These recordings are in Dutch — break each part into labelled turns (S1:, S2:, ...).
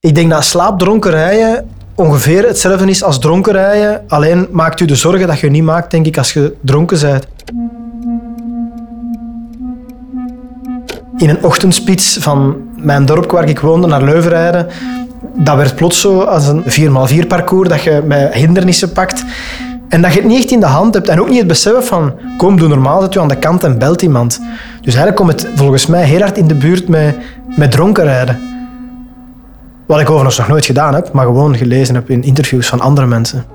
S1: Ik denk dat slaapdronken rijden ongeveer hetzelfde is als dronken rijden. Alleen maakt u de zorgen dat je niet maakt, denk ik, als je dronken bent. In een ochtendspits van mijn dorp waar ik woonde naar Leuven rijden, dat werd plots zo als een 4x4 parcours dat je met hindernissen pakt. En dat je het niet echt in de hand hebt. En ook niet het besef van, kom, doe normaal, zet je aan de kant en belt iemand. Dus eigenlijk komt het volgens mij heel hard in de buurt met, met dronken rijden. Wat ik overigens nog nooit gedaan heb, maar gewoon gelezen heb in interviews van andere mensen.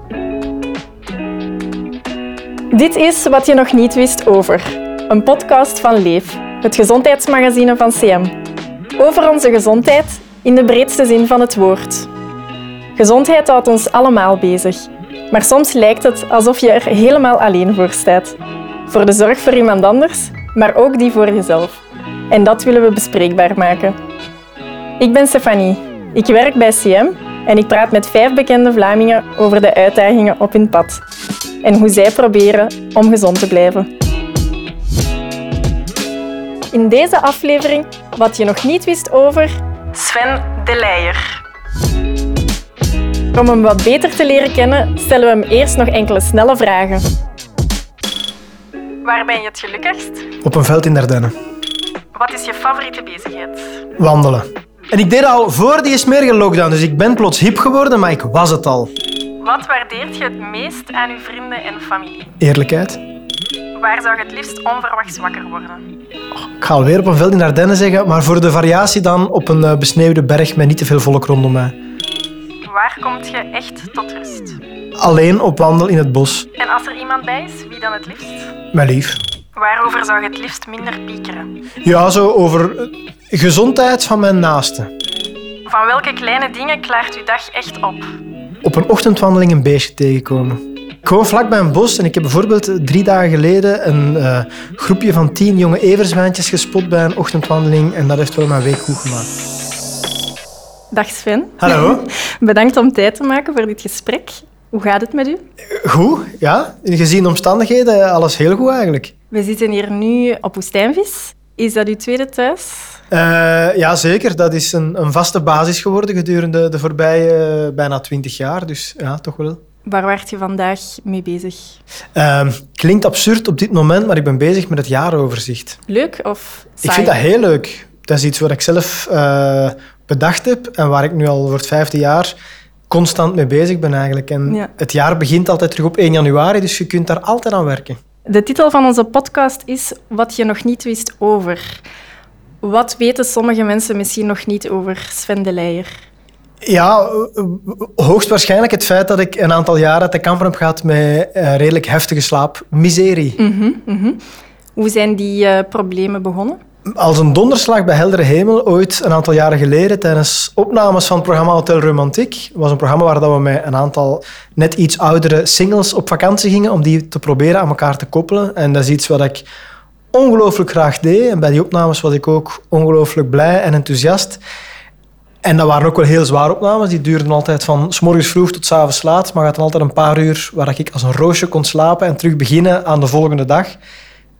S2: Dit is Wat je nog niet wist over. Een podcast van Leef, het gezondheidsmagazine van CM. Over onze gezondheid in de breedste zin van het woord. Gezondheid houdt ons allemaal bezig. Maar soms lijkt het alsof je er helemaal alleen voor staat. Voor de zorg voor iemand anders, maar ook die voor jezelf. En dat willen we bespreekbaar maken. Ik ben Stefanie. Ik werk bij CM en ik praat met vijf bekende Vlamingen over de uitdagingen op hun pad. En hoe zij proberen om gezond te blijven. In deze aflevering wat je nog niet wist over Sven de Leijer. Om hem wat beter te leren kennen, stellen we hem eerst nog enkele snelle vragen. Waar ben je het gelukkigst?
S1: Op een veld in Dardenne.
S2: Wat is je favoriete bezigheid?
S1: Wandelen. En ik deed al voor die smerige lockdown, dus ik ben plots hip geworden, maar ik was het al.
S2: Wat waardeert je het meest aan je vrienden en familie?
S1: Eerlijkheid.
S2: Waar zou je het liefst onverwachts wakker worden?
S1: Ik ga alweer op een veld in Ardennen zeggen, maar voor de variatie dan op een eh, besneeuwde berg met niet te veel volk rondom mij.
S2: Waar komt je echt tot rust?
S1: Alleen op wandel in het bos.
S2: En als er iemand bij is, wie dan het liefst?
S1: Mijn lief.
S2: Waarover zou je het liefst minder piekeren?
S1: Ja, zo over eh, gezondheid van mijn naasten.
S2: Van welke kleine dingen klaart uw dag echt op?
S1: Op een ochtendwandeling een beestje tegenkomen. Gewoon vlak bij een bos. En ik heb bijvoorbeeld drie dagen geleden een eh, groepje van tien jonge everzwijntjes gespot bij een ochtendwandeling. En dat heeft wel mijn week goed gemaakt.
S2: Dag Sven.
S1: Hallo.
S2: Bedankt om tijd te maken voor dit gesprek. Hoe gaat het met u?
S1: Goed, ja. Gezien de omstandigheden, alles heel goed eigenlijk.
S2: We zitten hier nu op Woestijnvis. Is dat uw tweede thuis?
S1: Uh, ja, zeker. Dat is een, een, vaste basis geworden gedurende de voorbije uh, bijna twintig jaar. Dus ja, toch wel.
S2: Waar werd je vandaag mee bezig?
S1: Uh, klinkt absurd op dit moment, maar ik ben bezig met het jaaroverzicht.
S2: Leuk of saai?
S1: Ik vind dat heel leuk. Dat is iets wat ik zelf uh, bedacht heb en waar ik nu al voor het vijfde jaar constant mee bezig ben eigenlijk. En ja. het jaar begint altijd terug op 1 januari, dus je kunt daar altijd aan werken.
S2: De titel van onze podcast is Wat je nog niet wist over. Wat weten sommige mensen misschien nog niet over Sven de Leijer?
S1: Ja, hoogstwaarschijnlijk het feit dat ik een aantal jaren te kampen heb gehad met uh, redelijk heftige slaapmiserie.
S2: Mm -hmm, mm -hmm. Hoe zijn die uh, problemen begonnen?
S1: Als een donderslag bij heldere hemel, ooit een aantal jaren geleden, tijdens opnames van het programma Hotel Romantiek. was een programma waar we met een aantal net iets oudere singles op vakantie gingen om die te proberen aan elkaar te koppelen. En dat is iets wat ik ongelooflijk graag deed. En bij die opnames was ik ook ongelooflijk blij en enthousiast. En dat waren ook wel heel zware opnames. Die duurden altijd van s morgens vroeg tot s avonds laat. Maar het had altijd een paar uur waar ik als een roosje kon slapen en terug beginnen aan de volgende dag.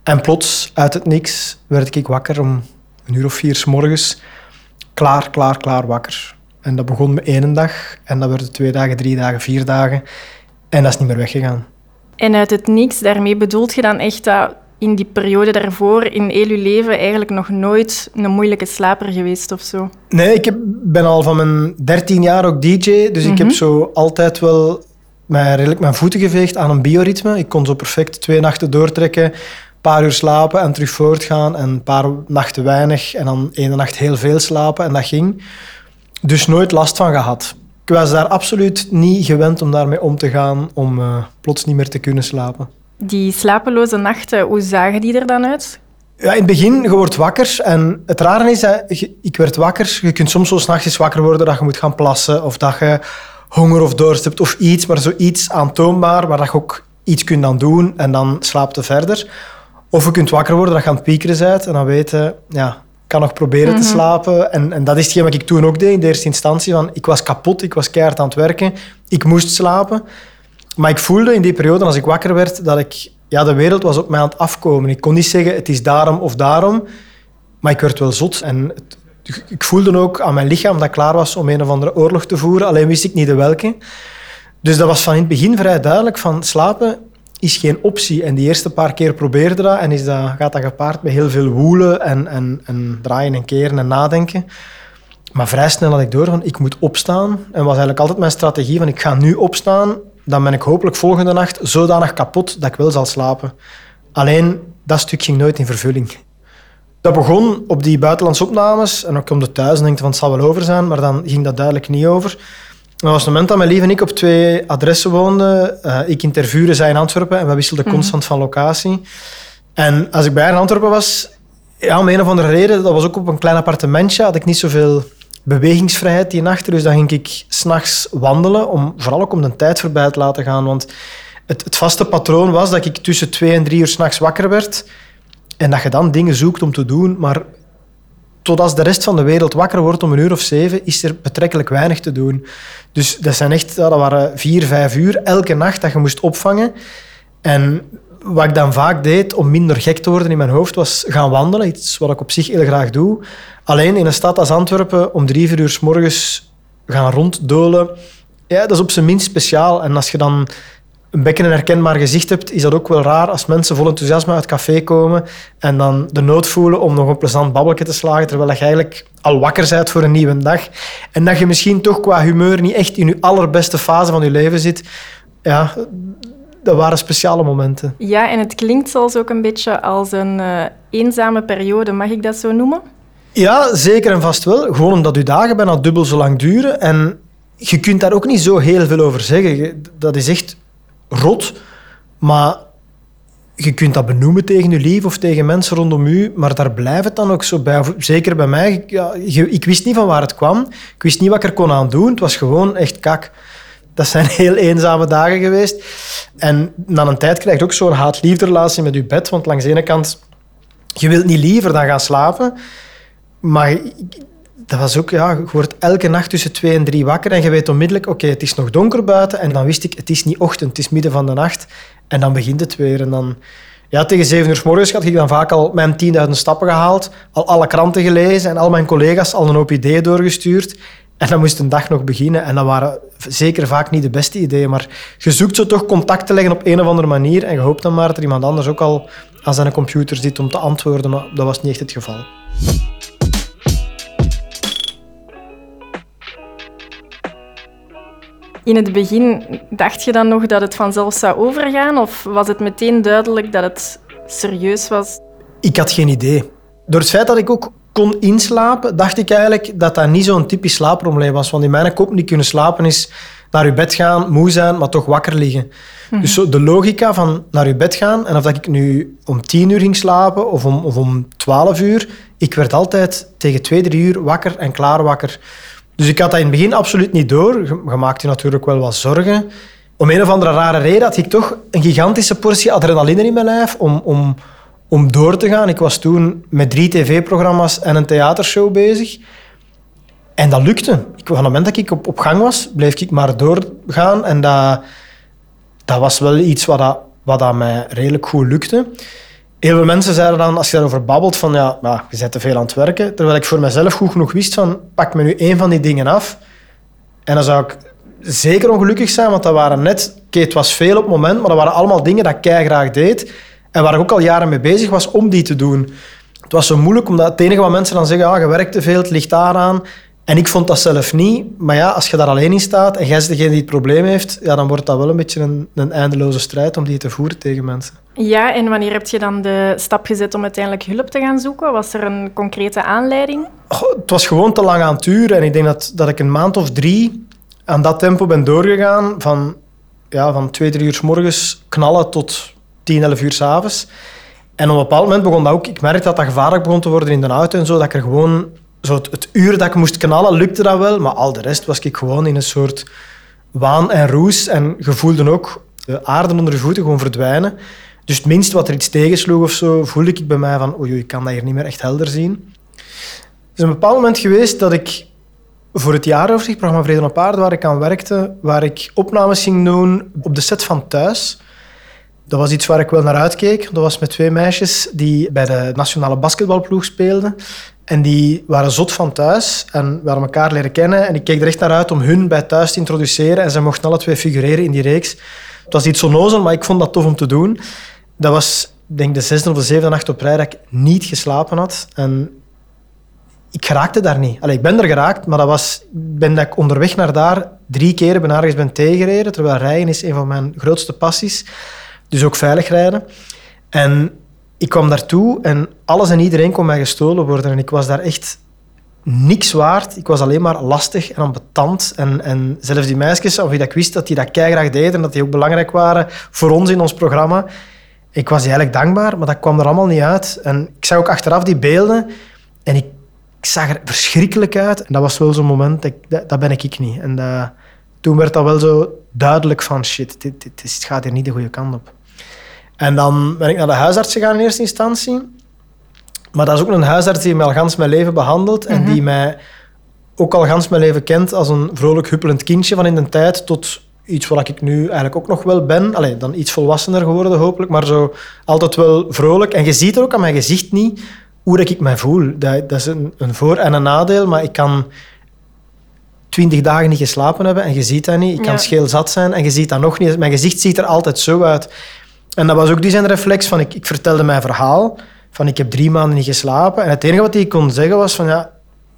S1: En plots, uit het niks, werd ik wakker om een uur of vier s morgens. Klaar, klaar, klaar wakker. En dat begon met één dag. En dat werden twee dagen, drie dagen, vier dagen. En dat is niet meer weggegaan.
S2: En uit het niks, daarmee bedoelt je dan echt dat in die periode daarvoor, in heel je leven, eigenlijk nog nooit een moeilijke slaper geweest of zo?
S1: Nee, ik heb, ben al van mijn dertien jaar ook DJ. Dus mm -hmm. ik heb zo altijd wel mij redelijk mijn voeten geveegd aan een bioritme. Ik kon zo perfect twee nachten doortrekken paar uur slapen en terug voortgaan. En een paar nachten weinig en dan één nacht heel veel slapen. En dat ging. Dus nooit last van gehad. Ik was daar absoluut niet gewend om daarmee om te gaan, om uh, plots niet meer te kunnen slapen.
S2: Die slapeloze nachten, hoe zagen die er dan uit?
S1: Ja, in het begin, je wordt wakker. En het rare is, dat ik werd wakker. Je kunt soms zo s'nachts wakker worden dat je moet gaan plassen. Of dat je honger of dorst hebt of iets. Maar zoiets aantoonbaar waar je ook iets kunt aan doen. En dan slaapt je verder. Of je kunt wakker worden dat je aan het piekeren bent en dan weten, ja, ik kan nog proberen mm -hmm. te slapen. En, en dat is hetgeen wat ik toen ook deed in de eerste instantie. Van, ik was kapot, ik was keihard aan het werken, ik moest slapen. Maar ik voelde in die periode, als ik wakker werd, dat ik, ja, de wereld was op mij aan het afkomen. Ik kon niet zeggen, het is daarom of daarom. Maar ik werd wel zot. En het, ik voelde ook aan mijn lichaam dat ik klaar was om een of andere oorlog te voeren, alleen wist ik niet de welke. Dus dat was van in het begin vrij duidelijk van slapen is geen optie. En die eerste paar keer probeerde dat en is dat, gaat dat gepaard met heel veel woelen en, en, en draaien en keren en nadenken. Maar vrij snel had ik door van ik moet opstaan. En was eigenlijk altijd mijn strategie van ik ga nu opstaan, dan ben ik hopelijk volgende nacht zodanig kapot dat ik wel zal slapen. Alleen dat stuk ging nooit in vervulling. Dat begon op die buitenlandse opnames en dan ik thuis en dacht van het zal wel over zijn, maar dan ging dat duidelijk niet over. Dat was het moment dat mijn lief en ik op twee adressen woonden. Uh, ik in Tervuren, zij in Antwerpen en we wisselden mhm. constant van locatie. En als ik bij haar in Antwerpen was, ja, om een of andere reden, dat was ook op een klein appartementje, had ik niet zoveel bewegingsvrijheid die nacht. Dus dan ging ik s'nachts wandelen, om, vooral ook om de tijd voorbij te laten gaan. Want het, het vaste patroon was dat ik tussen twee en drie uur s'nachts wakker werd en dat je dan dingen zoekt om te doen, maar tot als de rest van de wereld wakker wordt om een uur of zeven, is er betrekkelijk weinig te doen. Dus dat, zijn echt, dat waren vier, vijf uur elke nacht dat je moest opvangen. En wat ik dan vaak deed om minder gek te worden in mijn hoofd, was gaan wandelen. Iets wat ik op zich heel graag doe. Alleen in een stad als Antwerpen om drie, vier uur s morgens gaan ronddolen, ja, dat is op zijn minst speciaal. En als je dan een bekken en herkenbaar gezicht hebt, is dat ook wel raar als mensen vol enthousiasme uit het café komen en dan de nood voelen om nog een plezant babbelje te slagen, terwijl je eigenlijk al wakker bent voor een nieuwe dag. En dat je misschien toch qua humeur niet echt in je allerbeste fase van je leven zit. Ja, dat waren speciale momenten.
S2: Ja, en het klinkt zelfs ook een beetje als een uh, eenzame periode. Mag ik dat zo noemen?
S1: Ja, zeker en vast wel. Gewoon omdat je dagen bijna dubbel zo lang duren. En je kunt daar ook niet zo heel veel over zeggen. Dat is echt rot, maar je kunt dat benoemen tegen je lief of tegen mensen rondom u, maar daar blijft het dan ook zo bij. Zeker bij mij. Ja, ik wist niet van waar het kwam. Ik wist niet wat ik er kon aan doen. Het was gewoon echt kak. Dat zijn heel eenzame dagen geweest. En na een tijd krijg je ook zo'n haat-liefde relatie met je bed. Want langs de ene kant, je wilt niet liever dan gaan slapen. Maar dat was ook, ja, je wordt elke nacht tussen twee en drie wakker en je weet onmiddellijk, oké, het is nog donker buiten. En dan wist ik, het is niet ochtend, het is midden van de nacht. En dan begint het weer. En dan, ja, tegen zeven uur s morgens had ik dan vaak al mijn 10.000 stappen gehaald, al alle kranten gelezen en al mijn collega's al een hoop ideeën doorgestuurd. En dan moest een dag nog beginnen. En dat waren zeker vaak niet de beste ideeën. Maar je zoekt zo toch contact te leggen op een of andere manier. En je hoopt dan maar dat er iemand anders ook al aan zijn computer zit om te antwoorden. Maar dat was niet echt het geval.
S2: In het begin dacht je dan nog dat het vanzelf zou overgaan? Of was het meteen duidelijk dat het serieus was?
S1: Ik had geen idee. Door het feit dat ik ook kon inslapen, dacht ik eigenlijk dat dat niet zo'n typisch slaapprobleem was. Want in mijn kop niet kunnen slapen is naar je bed gaan, moe zijn, maar toch wakker liggen. Mhm. Dus de logica van naar je bed gaan en of dat ik nu om tien uur ging slapen of om, of om twaalf uur, ik werd altijd tegen twee, drie uur wakker en klaar wakker. Dus ik had dat in het begin absoluut niet door. Je maakte je natuurlijk wel wat zorgen. Om een of andere rare reden had ik toch een gigantische portie adrenaline in mijn lijf om, om, om door te gaan. Ik was toen met drie tv-programma's en een theatershow bezig. En dat lukte. Ik, van het moment dat ik op, gang was, bleef ik maar doorgaan. En dat, dat was wel iets wat, dat, wat dat mij redelijk goed lukte. Heel veel mensen zeiden dan, als je daarover babbelt, van ja, je bent te veel aan het werken. Terwijl ik voor mezelf goed genoeg wist van, pak me nu één van die dingen af. En dan zou ik zeker ongelukkig zijn, want dat waren net... Oké, het was veel op het moment, maar dat waren allemaal dingen dat ik graag deed. En waar ik ook al jaren mee bezig was om die te doen. Het was zo moeilijk, omdat het enige wat mensen dan zeggen, ah, je werkt te veel, het ligt daaraan. En ik vond dat zelf niet. Maar ja, als je daar alleen in staat en jij is degene die het probleem heeft, ja, dan wordt dat wel een beetje een, een eindeloze strijd om die te voeren tegen mensen.
S2: Ja, en wanneer heb je dan de stap gezet om uiteindelijk hulp te gaan zoeken? Was er een concrete aanleiding?
S1: het was gewoon te lang aan het duren. En ik denk dat, dat ik een maand of drie aan dat tempo ben doorgegaan. Van, ja, van twee, drie uur s morgens knallen tot tien, elf uur s avonds. En op een bepaald moment begon dat ook... Ik merkte dat dat gevaarlijk begon te worden in de auto en zo. Dat ik er gewoon zo het, uur dat ik moest knallen, lukte dat wel. Maar al de rest was ik gewoon in een soort waan en roes. En gevoelde ook de aarde onder je voeten gewoon verdwijnen. Dus het minst wat er iets tegensloeg of zo, voelde ik bij mij van oei, ik kan dat hier niet meer echt helder zien. Er is een bepaald moment geweest dat ik voor het jaaroverzicht, programma Vrede op Aarde, waar ik aan werkte, waar ik opnames ging doen op de set van Thuis. Dat was iets waar ik wel naar uitkeek. Dat was met twee meisjes die bij de nationale basketbalploeg speelden. En die waren zot van thuis en we elkaar leren kennen. En ik keek er echt naar uit om hun bij thuis te introduceren. En ze mochten alle twee figureren in die reeks. Het was iets onnozel, maar ik vond dat tof om te doen. Dat was, denk de zesde of de zevende nacht op rij dat ik niet geslapen had. En ik geraakte daar niet. Allee, ik ben er geraakt, maar dat was, ben dat ik onderweg naar daar drie keren ben ergens ben tegengereden. Terwijl rijden is een van mijn grootste passies. Dus ook veilig rijden. En ik kwam daartoe en alles en iedereen kon mij gestolen worden. En ik was daar echt niks waard. Ik was alleen maar lastig en ambetant. En, en zelfs die meisjes, of wie dat ik wist dat die dat keihard deden en dat die ook belangrijk waren voor ons in ons programma. Ik was die eigenlijk dankbaar, maar dat kwam er allemaal niet uit. En ik zag ook achteraf die beelden en ik, ik zag er verschrikkelijk uit. En dat was wel zo'n moment, dat, dat, dat ben ik ik niet. En dat, toen werd dat wel zo duidelijk van shit, dit, dit, dit gaat hier niet de goede kant op. En dan ben ik naar de huisarts gegaan in eerste instantie. Maar dat is ook een huisarts die mij al gans mijn leven behandelt en die mij ook al gans mijn leven kent als een vrolijk huppelend kindje van in de tijd tot iets wat ik nu eigenlijk ook nog wel ben. Allee, dan iets volwassener geworden hopelijk, maar zo altijd wel vrolijk. En je ziet er ook aan mijn gezicht niet hoe ik mij voel. Dat, dat is een, een voor- en een nadeel, maar ik kan twintig dagen niet geslapen hebben en je ziet dat niet. Ik kan scheel zat zijn en je ziet dat nog niet. Mijn gezicht ziet er altijd zo uit. En dat was ook die zijn reflex van, ik, ik vertelde mijn verhaal, van ik heb drie maanden niet geslapen. En het enige wat hij kon zeggen was van, ja,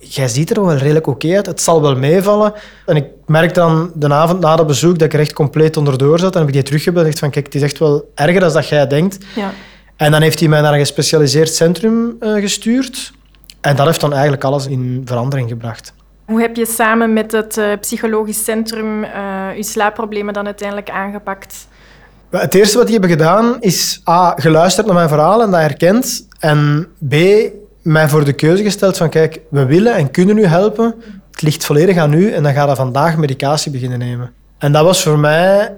S1: jij ziet er wel redelijk oké uit, het zal wel meevallen. En ik merkte dan de avond na dat bezoek dat ik er echt compleet onderdoor zat. En heb ik die teruggebeld en gezegd van, kijk, het is echt wel erger dan dat jij denkt.
S2: Ja.
S1: En dan heeft hij mij naar een gespecialiseerd centrum eh, gestuurd. En dat heeft dan eigenlijk alles in verandering gebracht.
S2: Hoe heb je samen met het eh, psychologisch centrum eh, je slaapproblemen dan uiteindelijk aangepakt?
S1: Het eerste wat die hebben gedaan is A, geluisterd naar mijn verhaal en dat herkend. En B, mij voor de keuze gesteld van kijk, we willen en kunnen u helpen. Het ligt volledig aan u en dan gaat hij vandaag medicatie beginnen nemen. En dat was voor mij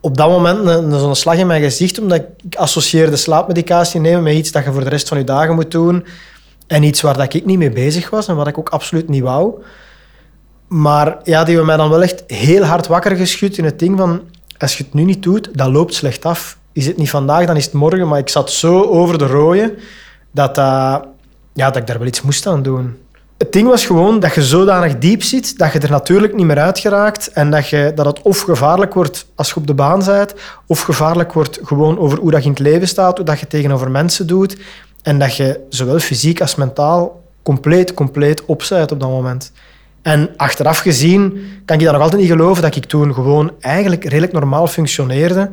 S1: op dat moment een, zo'n slag in mijn gezicht, omdat ik associeerde slaapmedicatie nemen met iets dat je voor de rest van je dagen moet doen. En iets waar dat ik niet mee bezig was en wat ik ook absoluut niet wou. Maar ja, die hebben mij dan wel echt heel hard wakker geschud in het ding van... Als je het nu niet doet, dat loopt slecht af. Is het niet vandaag, dan is het morgen. Maar ik zat zo over de rode dat, ja, dat ik daar wel iets moest aan doen. Het ding was gewoon dat je zodanig diep zit dat je er natuurlijk niet meer uit geraakt en dat, je, dat het of gevaarlijk wordt als je op de baan bent, of gevaarlijk wordt gewoon over hoe dat je in het leven staat, hoe dat je tegenover mensen doet en dat je zowel fysiek als mentaal compleet, compleet opzijt op dat moment. En achteraf gezien kan ik dat nog altijd niet geloven dat ik toen gewoon eigenlijk redelijk normaal functioneerde,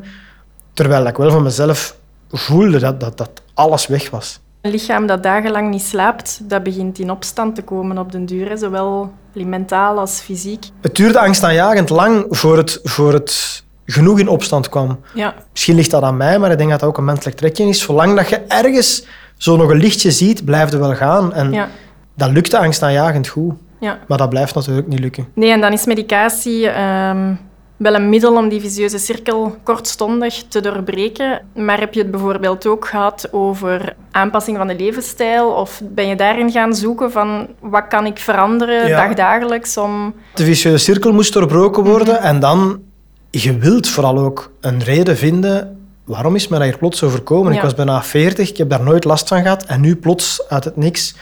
S1: terwijl ik wel van mezelf voelde dat, dat, dat alles weg was.
S2: Een lichaam dat dagenlang niet slaapt, dat begint in opstand te komen op den duur, zowel mentaal als fysiek.
S1: Het duurde angstaanjagend lang voor het, voor het genoeg in opstand kwam.
S2: Ja,
S1: Misschien ligt dat aan mij, maar ik denk dat dat ook een menselijk trekje is. Zolang dat je ergens zo nog een lichtje ziet, blijft het wel gaan. En
S2: ja,
S1: dat lukte angstaanjagend goed.
S2: ja.
S1: Maar dat blijft natuurlijk niet lukken.
S2: Nee, en dan is medicatie ehm, wel een middel om die visieuze cirkel kortstondig te doorbreken. Maar heb je het bijvoorbeeld ook gehad over aanpassing van de levensstijl? Of ben je daarin gaan zoeken van wat kan ik veranderen
S1: Ja.
S2: dagdagelijks om...
S1: De vicieuze cirkel moest doorbroken worden. En dan, je wilt vooral ook een reden vinden... Waarom is mij dat hier plots overkomen?
S2: Ja.
S1: Ik was bijna 40, ik heb daar nooit last van gehad. En nu plots uit het niks.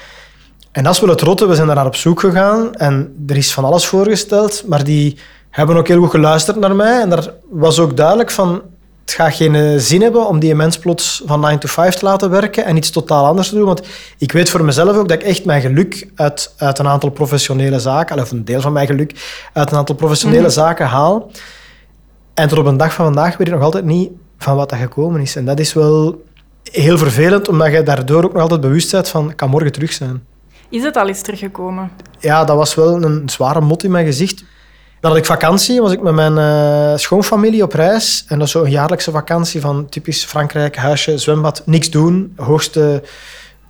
S1: En dat is wel het rotte. We zijn daar naar op zoek gegaan. En er is van alles voorgesteld. Maar die hebben ook heel goed geluisterd naar mij. En daar was ook duidelijk van... Het gaat geen eh, zin hebben om die mens plots van 9 to 5 te laten werken en iets totaal anders te doen. Want ik weet voor mezelf ook dat ik echt mijn geluk uit, uit een aantal professionele zaken, of een deel van mijn geluk, uit een aantal professionele zaken haal. En tot op een dag van vandaag weet ik nog altijd niet van wat dat gekomen is. En dat is wel heel vervelend, omdat je daardoor ook nog altijd bewust bent van, ik kan morgen terug zijn.
S2: Is het al eens teruggekomen?
S1: Ja, dat was wel een zware mot in mijn gezicht. Dan had ik vakantie, was ik met mijn eh, schoonfamilie op reis. En dat is zo'n jaarlijkse vakantie van typisch Frankrijk, huisje, zwembad, niks doen. Hoogste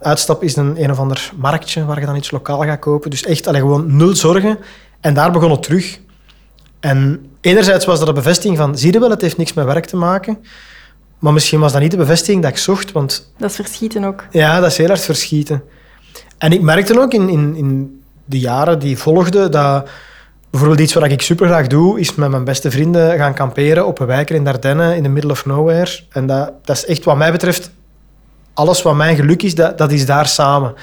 S1: uitstap is een een of ander marktje waar je dan iets lokaal gaat kopen. Dus echt allee, gewoon nul zorgen. En daar begon het terug. En enerzijds was dat een bevestiging van, zie je wel, het heeft niks met werk te maken. Maar misschien was dat niet de bevestiging dat ik zocht, want
S2: Dat is verschieten ook.
S1: ja, dat is heel hard verschieten. En ik merkte ook in, in, in de jaren die volgden dat bijvoorbeeld iets wat ik super graag doe, is met mijn beste vrienden gaan kamperen op een wijker in Dardenne, in the middle of nowhere. En dat, dat is echt wat mij betreft, alles wat mijn geluk is, dat, dat is daar samen.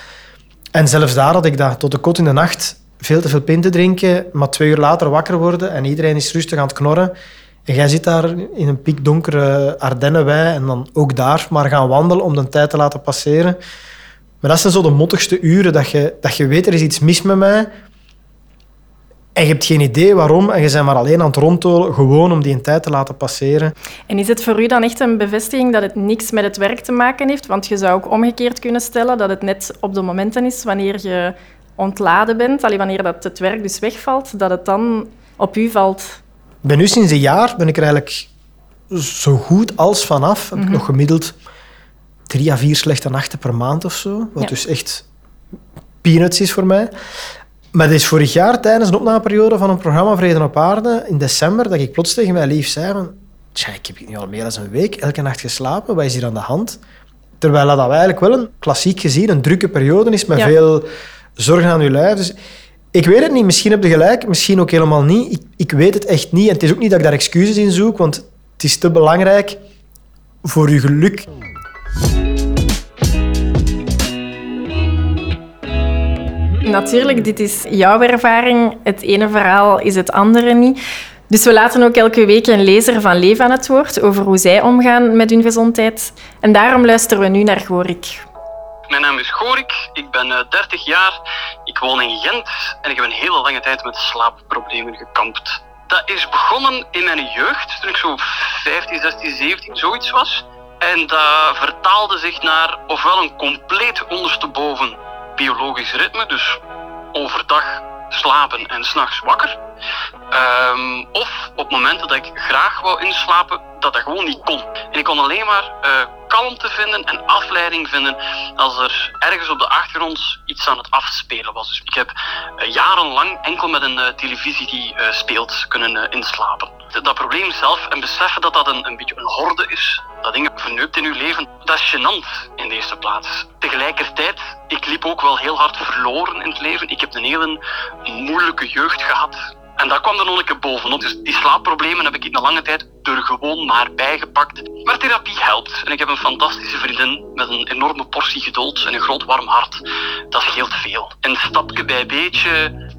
S1: En zelfs daar had ik dat tot de kot in de nacht veel te veel pinten drinken, maar twee uur later wakker worden en iedereen is rustig aan het knorren. En jij zit daar in een piekdonkere Ardennenwei en dan ook daar maar gaan wandelen om de tijd te laten passeren. Maar dat zijn zo de mottigste uren dat je, dat je weet, er is iets mis met mij. En je hebt geen idee waarom en je bent maar alleen aan het rondtolen, gewoon om die een tijd te laten passeren.
S2: En is het voor u dan echt een bevestiging dat het niks met het werk te maken heeft? Want je zou ook omgekeerd kunnen stellen dat het net op de momenten is wanneer je ontladen bent, allee, wanneer dat het werk dus wegvalt, dat het dan op u valt?
S1: ben nu sinds een jaar ben ik er eigenlijk zo goed als vanaf. Heb ik nog gemiddeld drie à vier slechte nachten per maand of zo. Wat
S2: Ja.
S1: dus echt peanuts is voor mij. Maar het is vorig jaar tijdens een opnameperiode van een programma Vrede op Aarde in december dat ik plots tegen mijn lief zei van, Tja, ik heb nu al meer dan een week elke nacht geslapen. Wat is hier aan de hand? Terwijl dat eigenlijk wel een klassiek gezien een drukke periode is met
S2: Ja.
S1: veel zorgen aan je lijf. Dus ik weet het niet. Misschien heb je gelijk, misschien ook helemaal niet. Ik, ik weet het echt niet. En het is ook niet dat ik daar excuses in zoek, want het is te belangrijk voor je geluk.
S2: Natuurlijk, dit is jouw ervaring. Het ene verhaal is het andere niet. Dus we laten ook elke week een lezer van Leef aan het woord over hoe zij omgaan met hun gezondheid. En daarom luisteren we nu naar Gorik.
S3: Mijn naam is Gorik, ik ben eh, 30 jaar, ik woon in Gent en ik heb een hele lange tijd met slaapproblemen gekampt. Dat is begonnen in mijn jeugd, toen ik zo 15, 16, 17, zoiets was. En dat vertaalde zich naar ofwel een compleet ondersteboven biologisch ritme, dus overdag slapen en s'nachts wakker. Ehm, of op momenten dat ik graag wou inslapen, dat dat gewoon niet kon. En ik kon alleen maar eh, kalmte vinden en afleiding vinden als er ergens op de achtergrond iets aan het afspelen was. Dus ik heb eh, jarenlang enkel met een eh, televisie die speelt kunnen inslapen. Dat probleem zelf en beseffen dat dat een, een beetje een horde is, dat dingen verneukt in uw leven, dat is gênant in de eerste plaats. Tegelijkertijd, ik liep ook wel heel hard verloren in het leven. Ik heb een hele moeilijke jeugd gehad. En daar kwam er nog een keer bovenop. Dus die slaapproblemen heb ik in een lange tijd er gewoon maar bijgepakt. Maar therapie helpt. En ik heb een fantastische vriendin met een enorme portie geduld en een groot warm hart. Dat scheelt veel. En stapje bij beetje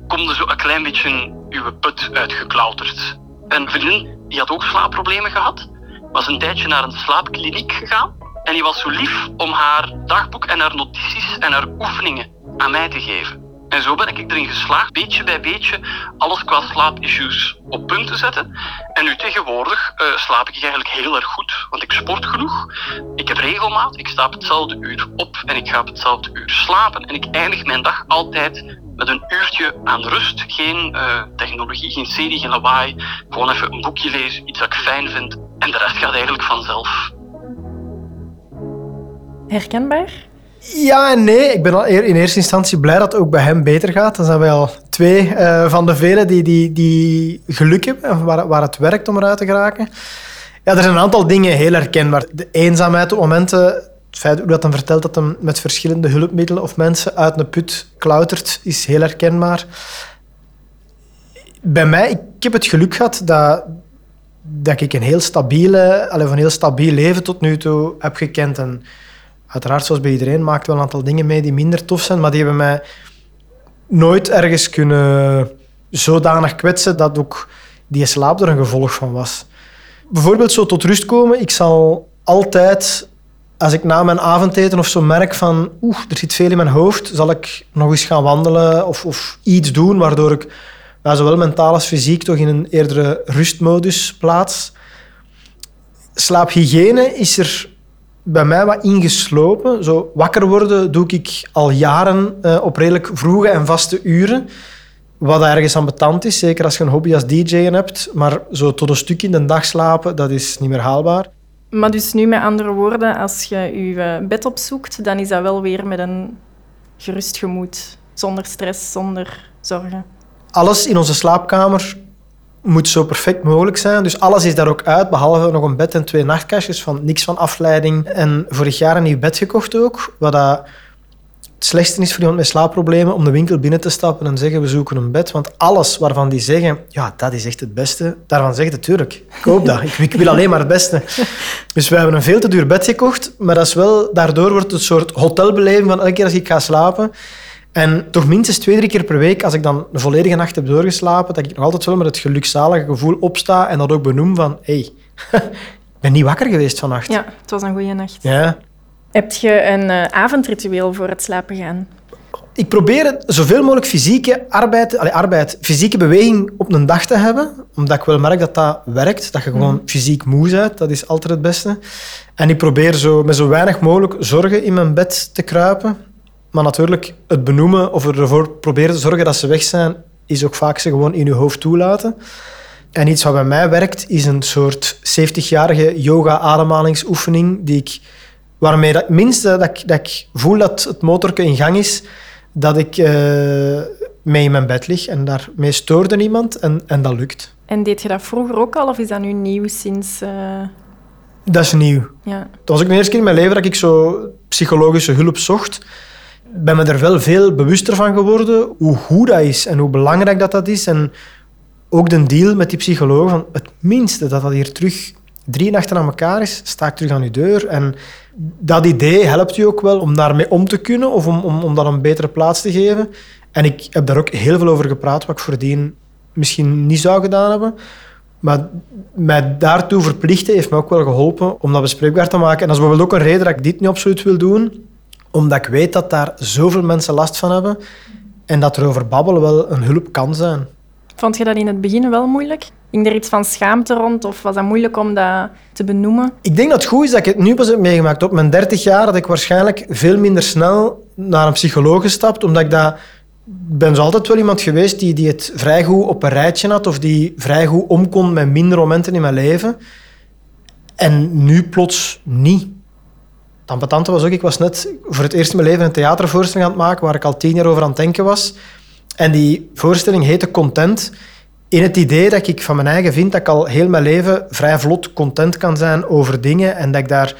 S3: komt er zo een klein beetje uw put uitgeklauterd. Een vriendin die had ook slaapproblemen gehad. Was een tijdje naar een slaapkliniek gegaan. En die was zo lief om haar dagboek en haar notities en haar oefeningen aan mij te geven. En zo ben ik erin geslaagd, beetje bij beetje, alles qua slaapissues op punt te zetten. En nu tegenwoordig eh, slaap ik eigenlijk heel erg goed, want ik sport genoeg. Ik heb regelmaat, ik sta op hetzelfde uur op en ik ga op hetzelfde uur slapen. En ik eindig mijn dag altijd met een uurtje aan rust. Geen eh, technologie, geen serie, geen lawaai. Gewoon even een boekje lezen, iets dat ik fijn vind. En de rest gaat eigenlijk vanzelf.
S2: Herkenbaar?
S1: Ja en nee. Ik ben al in eerste instantie blij dat het ook bij hem beter gaat. Dan zijn al twee eh, van de velen die, die, die geluk hebben, en waar, waar het werkt om eruit te geraken. Ja, er zijn een aantal dingen heel herkenbaar. De eenzaamheid op momenten, het feit hoe dat hem vertelt dat hem met verschillende hulpmiddelen of mensen uit een put klautert, is heel herkenbaar. Bij mij, ik heb het geluk gehad dat, dat ik een heel, stabiele, allee, een heel stabiel leven tot nu toe heb gekend. En uiteraard, zoals bij iedereen, maakt wel een aantal dingen mee die minder tof zijn, maar die hebben mij nooit ergens kunnen zodanig kwetsen dat ook die slaap er een gevolg van was. Bijvoorbeeld zo tot rust komen. Ik zal altijd, als ik na mijn avondeten of zo merk van oeh, er zit veel in mijn hoofd, zal ik nog eens gaan wandelen of, of iets doen waardoor ik zowel mentaal als fysiek toch in een eerdere rustmodus plaats. Slaaphygiëne is er bij mij wat ingeslopen. Zo wakker worden doe ik al jaren eh, op redelijk vroege en vaste uren. Wat ergens aan betand is, zeker als je een hobby als DJ'en hebt. Maar zo tot een stuk in de dag slapen, dat is niet meer haalbaar.
S2: Maar dus nu met andere woorden, als je je eh, bed opzoekt, dan is dat wel weer met een gerust gemoed. Zonder stress, zonder zorgen.
S1: Alles in onze slaapkamer moet zo perfect mogelijk zijn. Dus alles is daar ook uit, behalve nog een bed en twee nachtkastjes. Van niks van afleiding. En vorig jaar een nieuw bed gekocht ook. Wat dat het slechtste is voor iemand met slaapproblemen, om de winkel binnen te stappen en zeggen we zoeken een bed. Want alles waarvan die zeggen, ja, dat is echt het beste, daarvan zegt het tuurlijk. Ik hoop dat. Ik, ik wil alleen maar het beste. Dus we hebben een veel te duur bed gekocht, maar dat is wel, daardoor wordt het een soort hotelbeleving van elke keer als ik ga slapen. En toch minstens twee, drie keer per week, als ik dan een volledige nacht heb doorgeslapen, dat ik nog altijd wel met het gelukzalige gevoel opsta en dat ook benoem van hé, hey, ik ben niet wakker geweest vannacht.
S2: Ja, het was een goede nacht.
S1: Ja.
S2: Heb je een uh, avondritueel voor het slapen gaan?
S1: Ik probeer zoveel mogelijk fysieke arbeid, allee, arbeid, fysieke beweging op een dag te hebben, omdat ik wel merk dat dat werkt, dat je gewoon mm. fysiek moe bent. Dat is altijd het beste. En ik probeer zo, met zo weinig mogelijk zorgen in mijn bed te kruipen. Maar natuurlijk, het benoemen of ervoor proberen te zorgen dat ze weg zijn, is ook vaak ze gewoon in je hoofd toelaten. En iets wat bij mij werkt, is een soort 70-jarige yoga-ademhalingsoefening, die ik, waarmee dat minste dat ik, dat ik voel dat het motorke in gang is, dat ik uh, mee in mijn bed lig en daarmee stoorde niemand en, en dat lukt.
S2: En deed je dat vroeger ook al of is dat nu nieuw sinds... Uh...
S1: Dat is nieuw.
S2: Ja.
S1: Dat was ook de eerste keer in mijn leven dat ik zo psychologische hulp zocht ben me er wel veel bewuster van geworden hoe goed dat is en hoe belangrijk dat, dat is. En ook de deal met die psycholoog van het minste dat dat hier terug drie nachten aan elkaar is, sta ik terug aan uw deur. En dat idee helpt u ook wel om daarmee om te kunnen of om, om, om dat een betere plaats te geven. En ik heb daar ook heel veel over gepraat, wat ik voordien misschien niet zou gedaan hebben. Maar mij daartoe verplichten heeft me ook wel geholpen om dat bespreekbaar te maken. En dat is bijvoorbeeld ook een reden dat ik dit niet absoluut wil doen omdat ik weet dat daar zoveel mensen last van hebben en dat er over babbelen wel een hulp kan zijn.
S2: Vond je dat in het begin wel moeilijk? Ging er iets van schaamte rond of was dat moeilijk om dat te benoemen?
S1: Ik denk dat het goed is dat ik het nu pas heb meegemaakt. Op mijn 30 jaar had ik waarschijnlijk veel minder snel naar een psycholoog gestapt, omdat ik dat ben zo altijd wel iemand geweest die, die het vrij goed op een rijtje had of die vrij goed omkon met minder momenten in mijn leven. En nu plots niet. Ambetante was ook, ik was net voor het eerst in mijn leven een theatervoorstelling aan het maken waar ik al tien jaar over aan het denken was. En die voorstelling heette Content. In het idee dat ik van mijn eigen vind dat ik al heel mijn leven vrij vlot content kan zijn over dingen en dat ik daar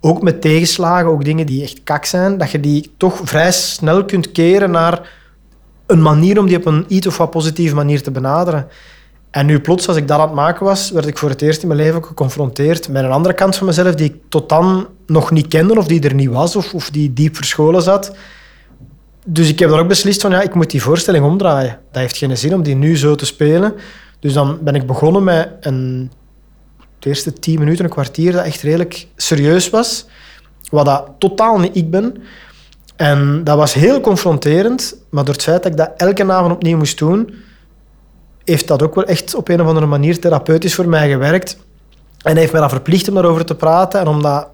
S1: ook met tegenslagen, ook dingen die echt kak zijn, dat je die toch vrij snel kunt keren naar een manier om die op een iets of wat positieve manier te benaderen. En nu plots, als ik dat aan het maken was, werd ik voor het eerst in mijn leven geconfronteerd met een andere kant van mezelf die ik tot dan nog niet kende of die er niet was of, of die diep verscholen zat. Dus ik heb dan ook beslist van ja, ik moet die voorstelling omdraaien. Dat heeft geen zin om die nu zo te spelen. Dus dan ben ik begonnen met een, de eerste tien minuten, een kwartier, dat echt redelijk serieus was. Wat dat totaal niet ik ben. En dat was heel confronterend, maar door het feit dat ik dat elke avond opnieuw moest doen, heeft dat ook wel echt op een of andere manier therapeutisch voor mij gewerkt. En heeft mij dan verplicht om daarover te praten en om dat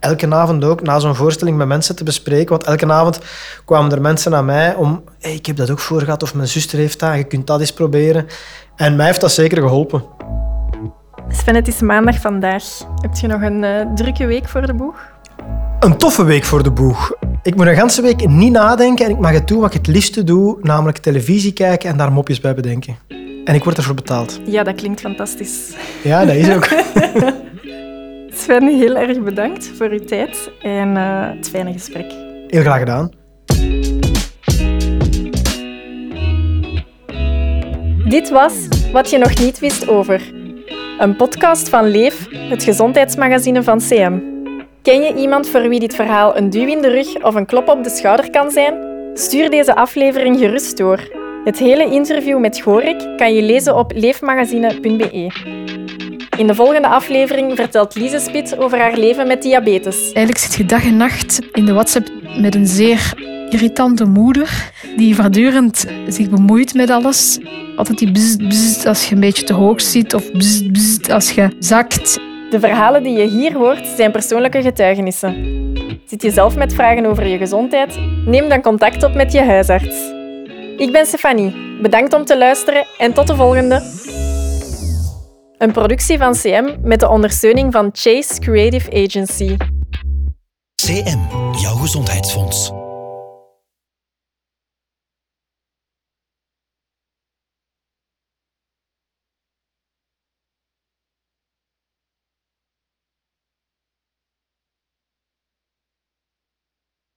S1: elke avond ook na zo'n voorstelling met mensen te bespreken. Want elke avond kwamen er mensen naar mij om... Hey, ik heb dat ook voor gehad, of mijn zuster heeft dat, je kunt dat eens proberen. En mij heeft dat zeker geholpen.
S2: Sven, het is maandag vandaag. Heb je nog een uh, drukke week voor de boeg?
S1: Een toffe week voor de boeg. Ik moet een hele week niet nadenken en ik mag het doen wat ik het liefste doe, namelijk televisie kijken en daar mopjes bij bedenken. En ik word ervoor betaald.
S2: Ja, dat klinkt fantastisch.
S1: Ja, dat is ook.
S2: Sven, heel erg bedankt voor uw tijd en uh, het fijne gesprek.
S1: Heel graag gedaan.
S2: Dit was Wat je nog niet wist over. Een podcast van Leef, het gezondheidsmagazine van CM. Ken je iemand voor wie dit verhaal een duw in de rug of een klop op de schouder kan zijn? Stuur deze aflevering gerust door. Het hele interview met Gorik kan je lezen op leefmagazine.be. In de volgende aflevering vertelt Lise Spit over haar leven met diabetes.
S4: Eigenlijk zit je dag en nacht in de WhatsApp met een zeer irritante moeder die voortdurend zich bemoeit met alles. Altijd die bzzt, bzzt als je een beetje te hoog zit of bzzt, bzzt als je zakt.
S2: De verhalen die je hier hoort zijn persoonlijke getuigenissen. Zit je zelf met vragen over je gezondheid? Neem dan contact op met je huisarts. Ik ben Stefanie. Bedankt om te luisteren en tot de volgende. Een productie van CM met de ondersteuning van Chase Creative Agency.
S5: CM, jouw gezondheidsfonds.